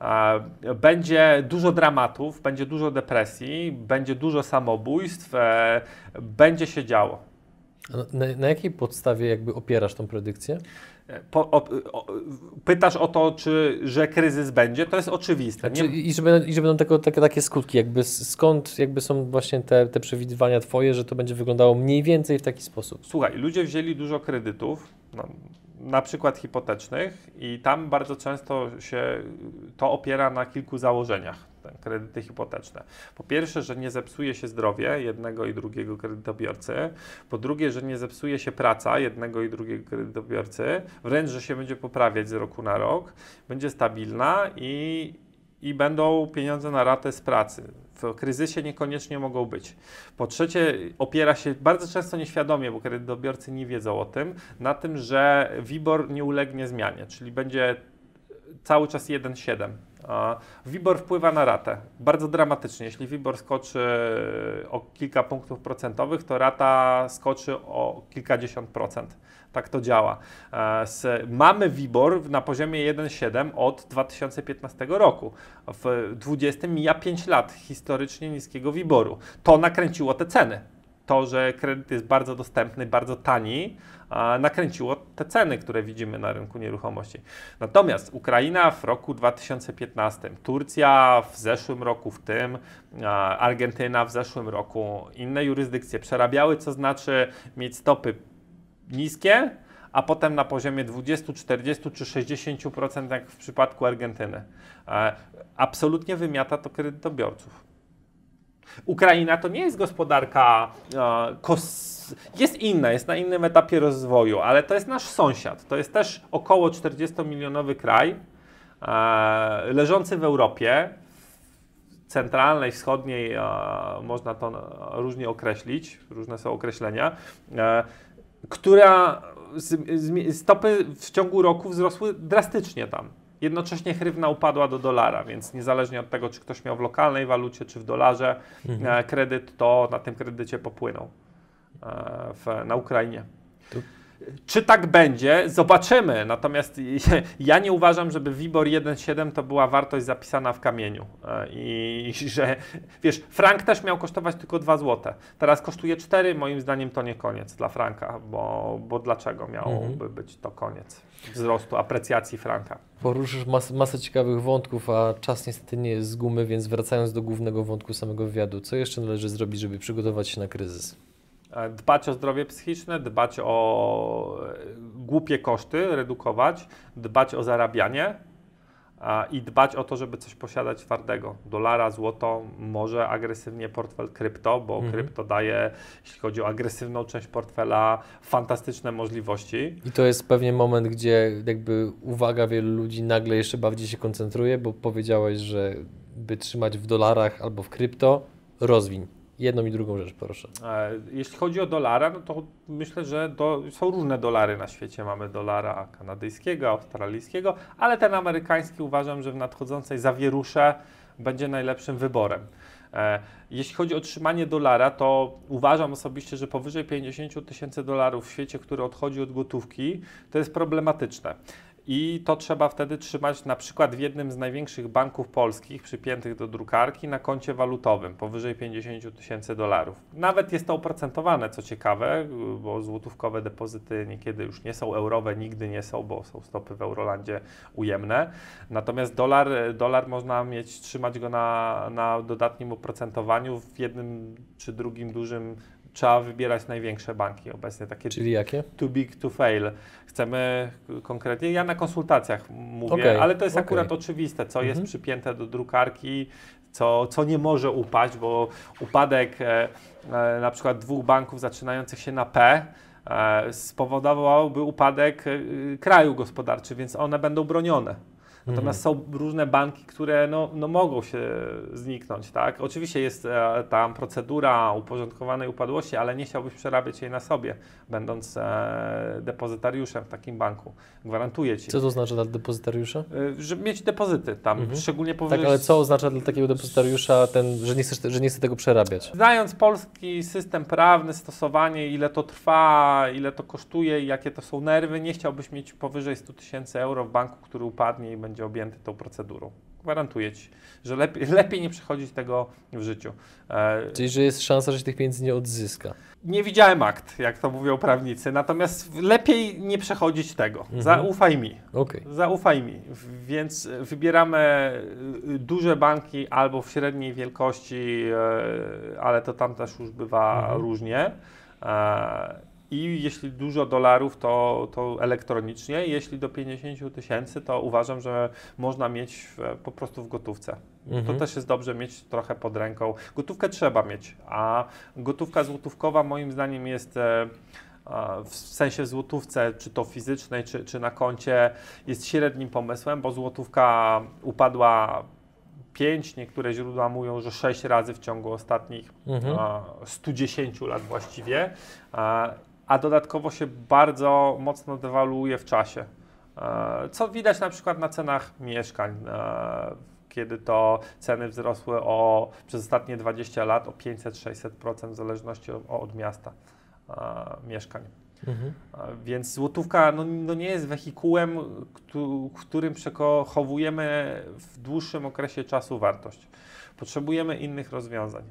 E, będzie dużo dramatów, będzie dużo depresji, będzie dużo samobójstw, e, będzie się działo. Na, na, jakiej podstawie jakby opierasz tą predykcję? Po, o, o, pytasz o to, czy, że kryzys będzie, to jest oczywiste. Znaczy. I że będą, i że będą tego, takie, takie skutki, jakby skąd jakby są właśnie te, te przewidywania twoje, że to będzie wyglądało mniej więcej w taki sposób? Słuchaj, ludzie wzięli dużo kredytów, no, na przykład hipotecznych i tam bardzo często się to opiera na kilku założeniach kredyty hipoteczne. Po pierwsze, że nie zepsuje się zdrowie jednego i drugiego kredytobiorcy. Po drugie, że nie zepsuje się praca jednego i drugiego kredytobiorcy. Wręcz, że się będzie poprawiać z roku na rok. Będzie stabilna i, i będą pieniądze na ratę z pracy. W kryzysie niekoniecznie mogą być. Po trzecie, opiera się bardzo często nieświadomie, bo kredytobiorcy nie wiedzą o tym, na tym, że WIBOR nie ulegnie zmianie, czyli będzie cały czas 1,7 WIBOR wpływa na ratę bardzo dramatycznie. Jeśli WIBOR skoczy o kilka punktów procentowych, to rata skoczy o kilkadziesiąt procent. Tak to działa. E, mamy WIBOR na poziomie 1,7 od 2015 roku. W 2020 mija 5 lat historycznie niskiego WIBORu. To nakręciło te ceny to, że kredyt jest bardzo dostępny, bardzo tani, nakręciło te ceny, które widzimy na rynku nieruchomości. Natomiast Ukraina w roku 2015, Turcja w zeszłym roku, w tym Argentyna w zeszłym roku, inne jurysdykcje przerabiały, co znaczy mieć stopy niskie, a potem na poziomie 20, 40 czy 60%, jak w przypadku Argentyny. E, absolutnie wymiata to kredytobiorców. Ukraina to nie jest gospodarka e, jest inna, jest na innym etapie rozwoju, ale to jest nasz sąsiad. To jest też około 40-milionowy kraj, e, leżący w Europie, centralnej, wschodniej, e, można to różnie określić, różne są określenia, która stopy w ciągu roku wzrosły drastycznie tam. Jednocześnie hrywna upadła do dolara, więc niezależnie od tego, czy ktoś miał w lokalnej walucie, czy w dolarze mhm. E, kredyt, to na tym kredycie popłynął e, w, na Ukrainie. Czy tak będzie? Zobaczymy. Natomiast ja nie uważam, żeby WIBOR 1,7 to była wartość zapisana w kamieniu. E, I że, wiesz, frank też miał kosztować tylko 2 zł. Teraz kosztuje 4. Moim zdaniem to nie koniec dla franka, bo, bo dlaczego miałoby mhm. być to koniec wzrostu, aprecjacji franka? Poruszysz mas masę ciekawych wątków, a czas niestety nie jest z gumy, więc wracając do głównego wątku samego wywiadu, co jeszcze należy zrobić, żeby przygotować się na kryzys? E, dbać o zdrowie psychiczne, dbać o e, głupie koszty, redukować, dbać o zarabianie i dbać o to, żeby coś posiadać twardego. Dolara, złoto, może agresywnie portfel krypto, bo mhm. krypto daje, jeśli chodzi o agresywną część portfela, fantastyczne możliwości. I to jest pewnie moment, gdzie jakby uwaga wielu ludzi nagle jeszcze bardziej się koncentruje, bo powiedziałeś, że by trzymać w dolarach albo w krypto, rozwiń. Jedną i drugą rzecz, proszę. Jeśli chodzi o dolara, no to myślę, że do, są różne dolary na świecie. Mamy dolara kanadyjskiego, australijskiego, ale ten amerykański uważam, że w nadchodzącej zawierusze będzie najlepszym wyborem. E, jeśli chodzi o trzymanie dolara, to uważam osobiście, że powyżej 50 tysięcy dolarów w świecie, który odchodzi od gotówki, to jest problematyczne i to trzeba wtedy trzymać na przykład w jednym z największych banków polskich przypiętych do drukarki na koncie walutowym powyżej 50 tysięcy dolarów. Nawet jest to oprocentowane, co ciekawe, bo złotówkowe depozyty niekiedy już nie są eurowe, nigdy nie są, bo są stopy w Eurolandzie ujemne. Natomiast dolar, dolar można mieć, trzymać go na, na dodatnim oprocentowaniu w jednym czy drugim dużym trzeba wybierać największe banki obecnie. Takie Czyli jakie? Too big to fail. Chcemy konkretnie, ja na konsultacjach mówię, okay. ale to jest okay. akurat oczywiste, co jest mhm. przypięte do drukarki, co, co nie może upaść, bo upadek e, e, na przykład dwóch banków zaczynających się na P e, spowodowałby upadek e, kraju gospodarczy, więc one będą bronione. Natomiast mhm. są różne banki, które no, no mogą się zniknąć, tak? Oczywiście jest e, tam procedura uporządkowanej upadłości, ale nie chciałbyś przerabiać jej na sobie, będąc e, depozytariuszem w takim banku. Gwarantuję Ci. Co to oznacza dla depozytariusza? E, żeby mieć depozyty tam, mhm. szczególnie powyżej... Tak, ale co oznacza dla takiego depozytariusza ten, że nie, chcesz, że nie chce tego przerabiać? Znając polski system prawny, stosowanie, ile to trwa, ile to kosztuje i jakie to są nerwy, nie chciałbyś mieć powyżej 100 tysięcy euro w banku, który upadnie i będzie będzie objęty tą procedurą. Gwarantuję Ci, że lepiej, lepiej nie przechodzić tego w życiu. E, Czyli, że jest szansa, że się tych pieniędzy nie odzyska. Nie widziałem akt, jak to mówią prawnicy, natomiast lepiej nie przechodzić tego. Mhm. Zaufaj mi. Okay. Zaufaj mi. Więc wybieramy y, duże banki albo w średniej wielkości, e, ale to tam też już bywa mhm. różnie. E, i jeśli dużo dolarów, to, to elektronicznie. Jeśli do 50 tysięcy, to uważam, że można mieć po prostu w gotówce. Mhm. To też jest dobrze mieć trochę pod ręką. Gotówkę trzeba mieć, a gotówka złotówkowa moim zdaniem jest e, w sensie złotówce, czy to fizycznej, czy, czy na koncie, jest średnim pomysłem, bo złotówka upadła 5, niektóre źródła mówią, że 6 razy w ciągu ostatnich mhm. 110 lat właściwie a dodatkowo się bardzo mocno dewaluuje w czasie. E, co widać na przykład na cenach mieszkań, e, kiedy to ceny wzrosły o, przez ostatnie 20 lat o 500-600% w zależności od miasta e, mieszkań. Mhm. Więc złotówka no, no, nie jest wehikułem, którym przechowujemy w dłuższym okresie czasu wartość. Potrzebujemy innych rozwiązań.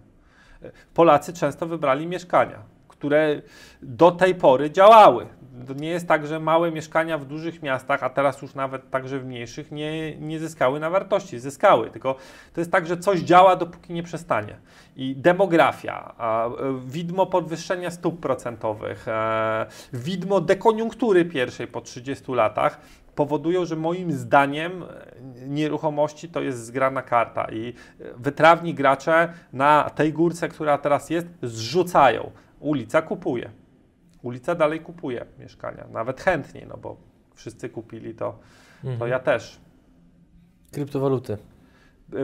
Polacy często wybrali mieszkania które do tej pory działały. To nie jest tak, że małe mieszkania w dużych miastach, a teraz już nawet także w mniejszych, nie, nie zyskały na wartości. Zyskały, tylko to jest tak, że coś działa, dopóki nie przestanie. I demografia, e, widmo podwyższenia stóp procentowych, e, widmo dekoniunktury pierwszej po 30 latach powodują, że moim zdaniem e, nieruchomości to jest zgrana karta i wytrawni gracze na tej górce, która teraz jest, zrzucają. Ulica kupuje. Ulica dalej kupuje mieszkania, nawet chętniej, no bo wszyscy kupili to, mhm. to ja też. Kryptowaluty.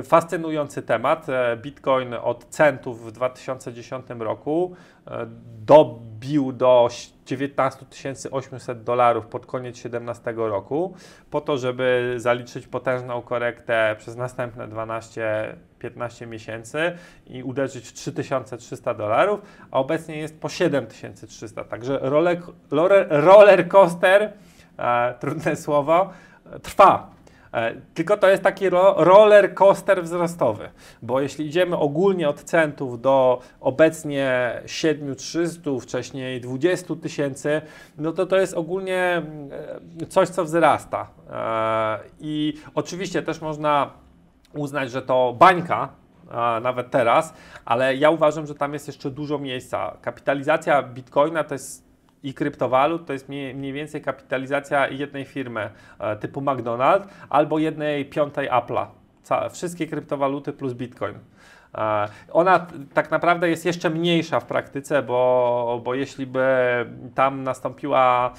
Fascynujący temat. E, Bitcoin od centów w 2010 roku e, dobił do 19 800 dolarów pod koniec 2017 roku, po to, żeby zaliczyć potężną korektę przez następne 12-15 miesięcy i uderzyć w 3300 dolarów, a obecnie jest po 7300. Także roller, roller coaster, e, trudne słowo, trwa. E, tylko to jest taki ro roller coaster wzrostowy, bo jeśli idziemy ogólnie od centów do obecnie 7300, wcześniej 20 tysięcy, no to to jest ogólnie e, coś, co wzrasta. E, I oczywiście też można uznać, że to bańka, nawet teraz, ale ja uważam, że tam jest jeszcze dużo miejsca. Kapitalizacja bitcoina to jest i kryptowalut to jest mniej, mniej więcej kapitalizacja jednej firmy e, typu McDonald's albo jednej piątej Apple'a. Wszystkie kryptowaluty plus Bitcoin. E, ona tak naprawdę jest jeszcze mniejsza w praktyce, bo, bo jeśli by tam nastąpiła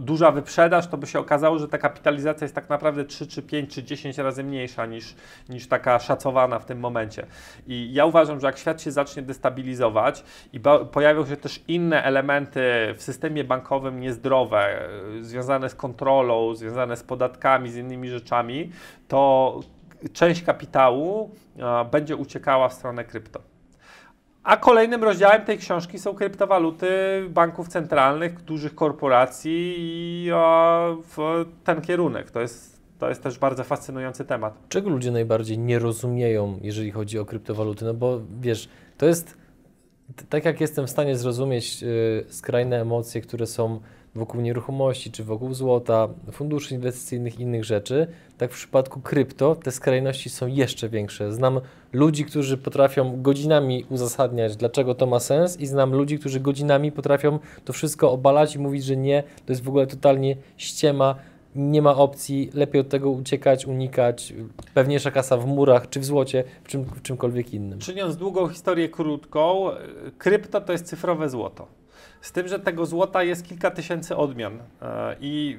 duża wyprzedaż, to by się okazało, że ta kapitalizacja jest tak naprawdę 3 czy 5 czy 10 razy mniejsza niż, niż taka szacowana w tym momencie. I ja uważam, że jak świat się zacznie destabilizować i pojawią się też inne elementy w systemie bankowym niezdrowe, e, związane z kontrolą, związane z podatkami, z innymi rzeczami, to część kapitału będzie uciekała w stronę krypto. A kolejnym rozdziałem tej książki są kryptowaluty banków centralnych, dużych korporacji i w ten kierunek. To jest, to jest też bardzo fascynujący temat. Czego ludzie najbardziej nie rozumieją, jeżeli chodzi o kryptowaluty? No bo wiesz, to jest tak jak jestem w stanie zrozumieć yy, skrajne emocje, które są wokół nieruchomości, czy wokół złota, funduszy inwestycyjnych i innych rzeczy, tak w przypadku krypto te skrajności są jeszcze większe. Znam ludzi, którzy potrafią godzinami uzasadniać, dlaczego to ma sens i znam ludzi, którzy godzinami potrafią to wszystko obalać i mówić, że nie, to jest w ogóle totalnie ściema, nie ma opcji, lepiej od tego uciekać, unikać, pewniejsza kasa w murach czy w złocie, w, czym, w czymkolwiek innym. Czyniąc długą historię krótką, krypto to jest cyfrowe złoto. Z tym, że tego złota jest kilka tysięcy odmian e, i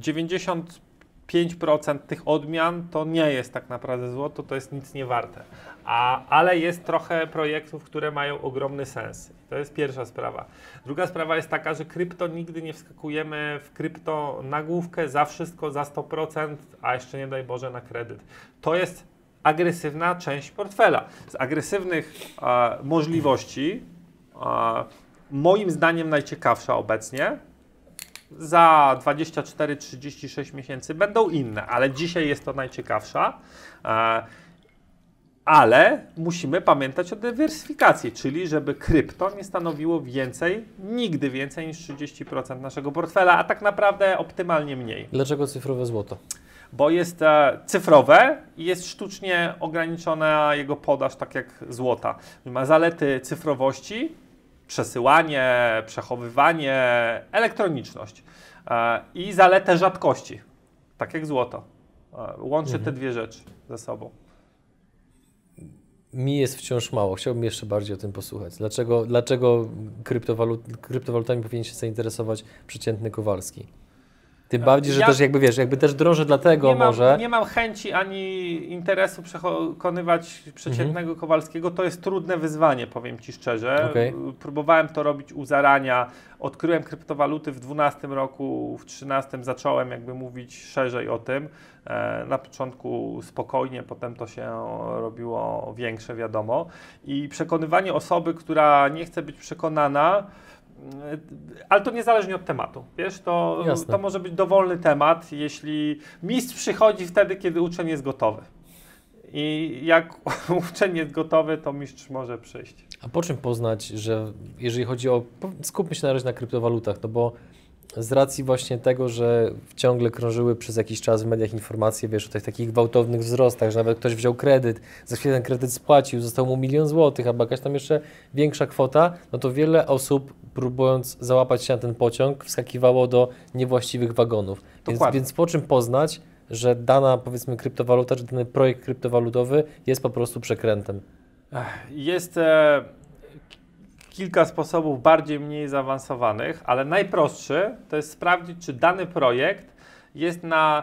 95% e, tych odmian to nie jest tak naprawdę złoto, to jest nic nie warte. A, ale jest trochę projektów, które mają ogromny sens. To jest pierwsza sprawa. Druga sprawa jest taka, że krypto nigdy nie wskakujemy w krypto na główkę za wszystko, za 100%, a jeszcze nie daj Boże na kredyt. To jest agresywna część portfela. Z agresywnych e, możliwości e, moim zdaniem najciekawsza obecnie. Za 24-36 miesięcy będą inne, ale dzisiaj jest to najciekawsza. E, ale musimy pamiętać o dywersyfikacji, czyli żeby krypto nie stanowiło więcej, nigdy więcej niż 30% naszego portfela, a tak naprawdę optymalnie mniej. Dlaczego cyfrowe złoto? Bo jest e, cyfrowe i jest sztucznie ograniczona jego podaż, tak jak złota. Ma zalety cyfrowości, przesyłanie, przechowywanie, elektroniczność e, i zaletę rzadkości, tak jak złoto. E, łączy mhm. te dwie rzeczy ze sobą. Mi jest wciąż mało. Chciałbym jeszcze bardziej o tym posłuchać. Dlaczego, dlaczego kryptowalut, kryptowalutami powinien się zainteresować przeciętny Kowalski? Tym bardziej, że ja też jakby wiesz, jakby też drążę dlatego nie mam, może. Nie mam chęci ani interesu przekonywać przeciętnego mhm. Kowalskiego. To jest trudne wyzwanie, powiem Ci szczerze. Okay. Próbowałem to robić u zarania. Odkryłem kryptowaluty w 12 roku, w 13 zacząłem jakby mówić szerzej o tym. E, na początku spokojnie, potem to się robiło większe, wiadomo. I przekonywanie osoby, która nie chce być przekonana, ale to niezależnie od tematu. Wiesz, to, to może być dowolny temat, jeśli mistrz przychodzi wtedy, kiedy uczeń jest gotowy. i jak uczeń jest gotowy, to mistrz może przyjść. A po czym poznać, że jeżeli chodzi o. Skupmy się na razie na kryptowalutach, no bo z racji właśnie tego, że ciągle krążyły przez jakiś czas w mediach informacje, wiesz, o tych takich gwałtownych wzrostach, że nawet ktoś wziął kredyt, za chwilę ten kredyt spłacił, został mu milion złotych, albo jakaś tam jeszcze większa kwota, no to wiele osób próbując załapać się na ten pociąg, wskakiwało do niewłaściwych wagonów. Więc, więc po czym poznać, że dana powiedzmy kryptowaluta, czy dany projekt kryptowalutowy jest po prostu przekrętem? Jest e, kilka sposobów bardziej, mniej zaawansowanych, ale najprostszy to jest sprawdzić, czy dany projekt jest na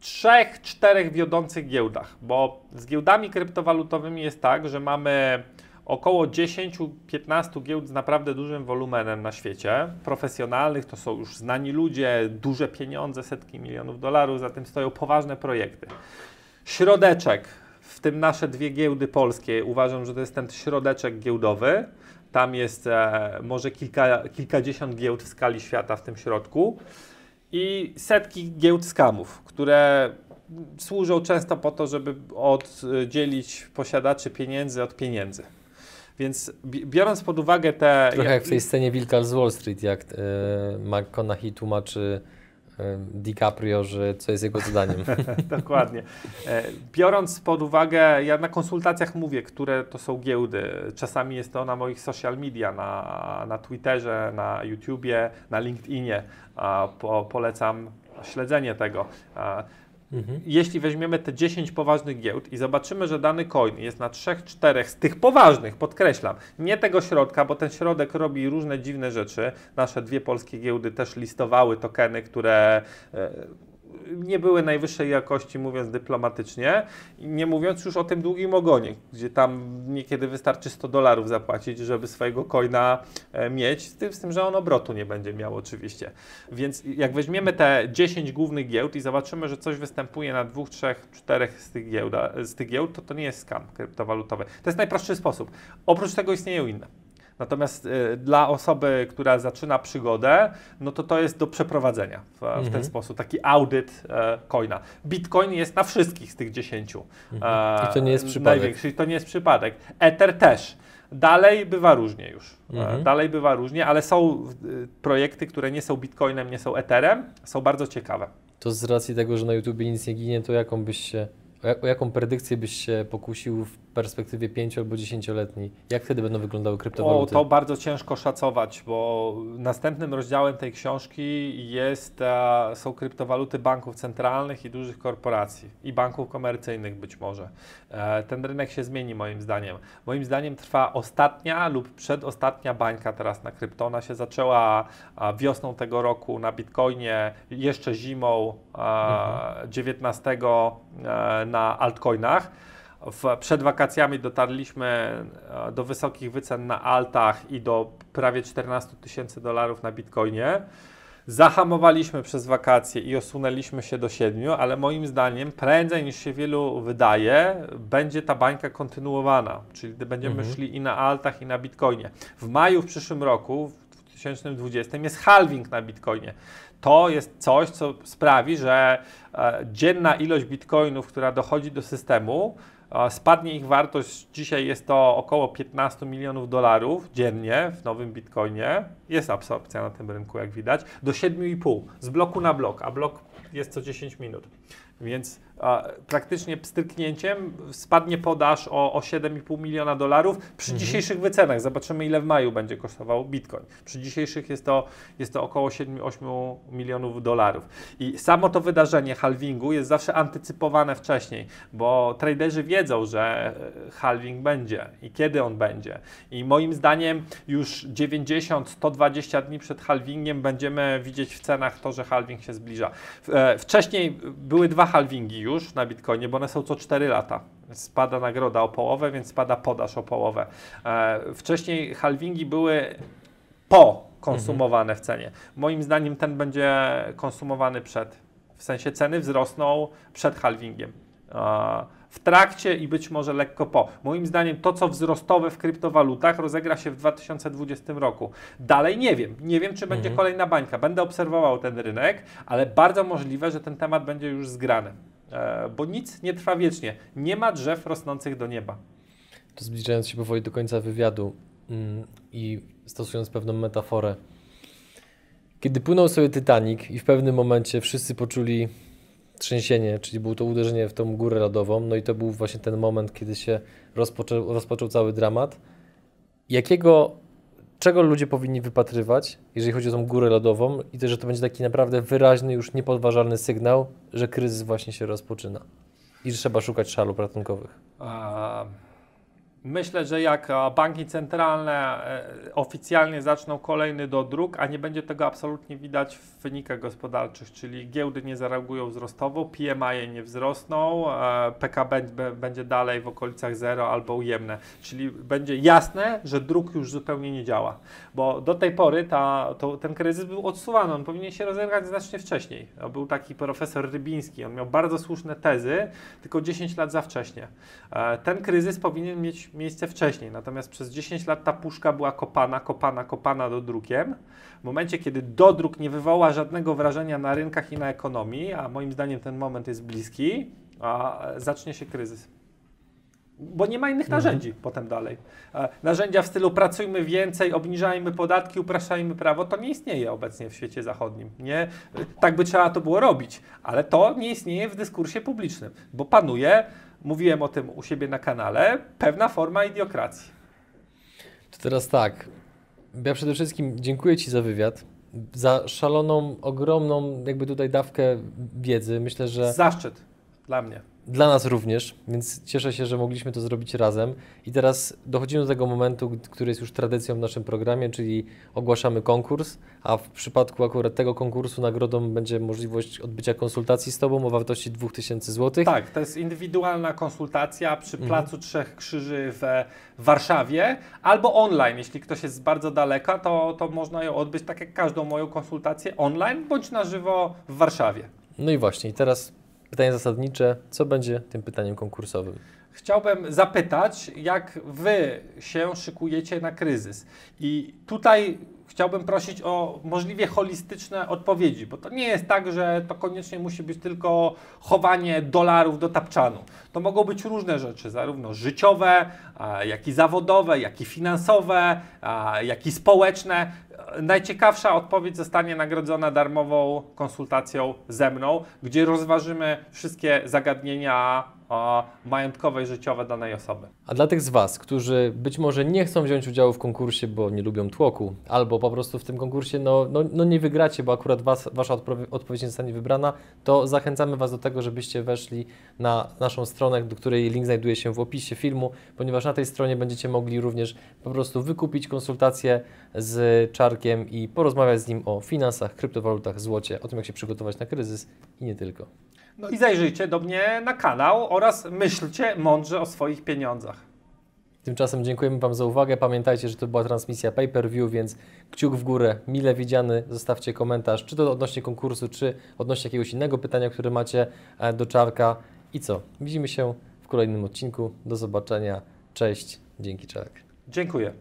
trzech, czterech wiodących giełdach, bo z giełdami kryptowalutowymi jest tak, że mamy około 10-15 giełd z naprawdę dużym wolumenem na świecie. Profesjonalnych to są już znani ludzie, duże pieniądze, setki milionów dolarów, za tym stoją poważne projekty. Środeczek, w tym nasze dwie giełdy polskie, uważam, że to jest ten środeczek giełdowy. Tam jest e, może kilka, kilkadziesiąt giełd w skali świata w tym środku i setki giełd skamów, które służą często po to, żeby oddzielić posiadaczy pieniędzy od pieniędzy. Więc biorąc pod uwagę te... Trochę jak w tej scenie Wilka z Wall Street, jak e, McConaughey tłumaczy DiCaprio, że co jest jego zadaniem. Dokładnie. E, biorąc pod uwagę, ja na konsultacjach mówię, które to są giełdy. Czasami jest to na moich social media, na, na Twitterze, na YouTubie, na LinkedInie. Po, polecam śledzenie tego. Mhm. Jeśli weźmiemy te 10 poważnych giełd i zobaczymy, że dany coin jest na 3-4 z tych poważnych, podkreślam, nie tego środka, bo ten środek robi różne dziwne rzeczy. Nasze dwie polskie giełdy też listowały tokeny, które e, nie były najwyższej jakości, mówiąc dyplomatycznie, nie mówiąc już o tym długim ogonie, gdzie tam niekiedy wystarczy 100 dolarów zapłacić, żeby swojego coina e, mieć, z tym, że on obrotu nie będzie miał oczywiście. Więc jak weźmiemy te 10 głównych giełd i zobaczymy, że coś występuje na dwóch, trzech, czterech z tych, giełda, z tych giełd, to to nie jest skam kryptowalutowy. To jest najprostszy sposób. Oprócz tego istnieją inne. Natomiast y, dla osoby, która zaczyna przygodę, no to to jest do przeprowadzenia w, w ten mhm. sposób, taki audyt e, coina. Bitcoin jest na wszystkich z tych dziesięciu. Mhm. I to nie jest przypadek. Największy, to nie jest przypadek. Ether też. Dalej bywa różnie już. E, mhm. Dalej bywa różnie, ale są y, projekty, które nie są Bitcoinem, nie są Etherem, są bardzo ciekawe. To z racji tego, że na YouTubie nic nie ginie, to jaką byś się, o jaką predykcję byś się pokusił w perspektywie 5 albo 10-letniej? Jak wtedy będą wyglądały kryptowaluty? O, to bardzo ciężko szacować, bo następnym rozdziałem tej książki jest, e, są kryptowaluty banków centralnych i dużych korporacji i banków komercyjnych być może. E, ten rynek się zmieni moim zdaniem. Moim zdaniem trwa ostatnia lub przedostatnia bańka teraz na krypto. Ona się zaczęła wiosną tego roku na Bitcoinie, jeszcze zimą mhm. 19 e, na altcoinach. W, przed wakacjami dotarliśmy e, do wysokich wycen na altach i do prawie 14 tysięcy dolarów na bitcoinie. Zahamowaliśmy przez wakacje i osunęliśmy się do 7, ale moim zdaniem prędzej niż się wielu wydaje, będzie ta bańka kontynuowana, czyli będziemy mhm. szli i na altach, i na bitcoinie. W maju w przyszłym roku, w 2020, jest halving na bitcoinie. To jest coś, co sprawi, że e, dzienna ilość bitcoinów, która dochodzi do systemu, Spadnie ich wartość, dzisiaj jest to około 15 milionów dolarów dziennie w nowym bitcoinie. Jest absorpcja na tym rynku, jak widać, do 7,5 z bloku na blok, a blok jest co 10 minut. Więc praktycznie pstryknięciem spadnie podaż o, o 7,5 miliona dolarów przy mhm. dzisiejszych wycenach. Zobaczymy, ile w maju będzie kosztował bitcoin. Przy dzisiejszych jest to, jest to około 7-8 milionów dolarów. I samo to wydarzenie halvingu jest zawsze antycypowane wcześniej, bo traderzy wiedzą, że e, halving będzie i kiedy on będzie. I moim zdaniem już 90-120 dni przed halvingiem będziemy widzieć w cenach to, że halving się zbliża. E, wcześniej były dwa halvingi już na Bitcoinie, bo one są co 4 lata. Spada nagroda o połowę, więc spada podaż o połowę. E, wcześniej halvingi były po konsumowane w cenie. Moim zdaniem ten będzie konsumowany przed. W sensie ceny wzrosną przed halvingiem. E, w trakcie i być może lekko po. Moim zdaniem to, co wzrostowe w kryptowalutach rozegra się w 2020 roku. Dalej nie wiem. Nie wiem, czy będzie mhm. kolejna bańka. Będę obserwował ten rynek, ale bardzo możliwe, że ten temat będzie już zgrany. E, bo nic nie trwa wiecznie. Nie ma drzew rosnących do nieba. To zbliżając się powoli do końca wywiadu mm, i stosując pewną metaforę. Kiedy płynął sobie Titanic i w pewnym momencie wszyscy poczuli trzęsienie, czyli było to uderzenie w tą górę lodową, no i to był właśnie ten moment, kiedy się rozpoczął, rozpoczął cały dramat. Jakiego, czego ludzie powinni wypatrywać, jeżeli chodzi o tą górę lodową i też, że to będzie taki naprawdę wyraźny, już niepodważalny sygnał, że kryzys właśnie się rozpoczyna i że trzeba szukać szalów ratunkowych. A, Myślę, że jak e, banki centralne e, oficjalnie zaczną kolejny dodruk, a nie będzie tego absolutnie widać w wynikach gospodarczych, czyli giełdy nie zareagują wzrostowo, PMI nie wzrosną, e, PKB będzie dalej w okolicach zero albo ujemne, czyli będzie jasne, że druk już zupełnie nie działa, bo do tej pory ta, to, ten kryzys był odsuwany, on powinien się rozegrać znacznie wcześniej. Był taki profesor Rybiński, on miał bardzo słuszne tezy, tylko 10 lat za wcześnie. Ten kryzys powinien mieć miejsce wcześniej. Natomiast przez 10 lat ta puszka była kopana, kopana, kopana dodrukiem. W momencie, kiedy dodruk nie wywoła żadnego wrażenia na rynkach i na ekonomii, a moim zdaniem ten moment jest bliski, a zacznie się kryzys. Bo nie ma innych mhm. narzędzi potem dalej. Narzędzia w stylu pracujmy więcej, obniżajmy podatki, upraszajmy prawo, to nie istnieje obecnie w świecie zachodnim. Nie, tak by trzeba to było robić, ale to nie istnieje w dyskursie publicznym, bo panuje mówiłem o tym u siebie na kanale, pewna forma idiokracji. To teraz tak. Ja przede wszystkim dziękuję Ci za wywiad, za szaloną, ogromną jakby tutaj dawkę wiedzy. Myślę, że... Zaszczyt dla mnie. Dla nas również, więc cieszę się, że mogliśmy to zrobić razem. I teraz dochodzimy do tego momentu, który jest już tradycją w naszym programie, czyli ogłaszamy konkurs, a w przypadku akurat tego konkursu nagrodą będzie możliwość odbycia konsultacji z Tobą o wartości 2000 zł. Tak, to jest indywidualna konsultacja przy mhm. Placu Trzech Krzyży w Warszawie, albo online. Jeśli ktoś jest z bardzo daleka, to, to można ją odbyć tak jak każdą moją konsultację online, bądź na żywo w Warszawie. No i właśnie, i teraz Pytanie zasadnicze, co będzie tym pytaniem konkursowym? Chciałbym zapytać, jak Wy się szykujecie na kryzys. I tutaj chciałbym prosić o możliwie holistyczne odpowiedzi, bo to nie jest tak, że to koniecznie musi być tylko chowanie dolarów do tapczanu. To mogą być różne rzeczy, zarówno życiowe, jak i zawodowe, jak i finansowe, jak i społeczne. Najciekawsza odpowiedź zostanie nagrodzona darmową konsultacją ze mną, gdzie rozważymy wszystkie zagadnienia majątkowe i życiowe danej osoby. A dla tych z Was, którzy być może nie chcą wziąć udziału w konkursie, bo nie lubią tłoku, albo po prostu w tym konkursie no, no, no nie wygracie, bo akurat was, Wasza odpowiedź nie zostanie wybrana, to zachęcamy Was do tego, żebyście weszli na naszą stronę, do której link znajduje się w opisie filmu, ponieważ na tej stronie będziecie mogli również po prostu wykupić konsultację z Czarkiem i porozmawiać z nim o finansach, kryptowalutach, złocie, o tym jak się przygotować na kryzys i nie tylko. No i zajrzyjcie do mnie na kanał oraz myślcie mądrze o swoich pieniądzach. Tymczasem dziękujemy Wam za uwagę. Pamiętajcie, że to była transmisja pay per view, więc kciuk w górę, mile widziany. Zostawcie komentarz, czy to odnośnie konkursu, czy odnośnie jakiegoś innego pytania, które macie e, do Czarka. I co? Widzimy się w kolejnym odcinku. Do zobaczenia. Cześć. Dzięki Czarek. Dziękuję.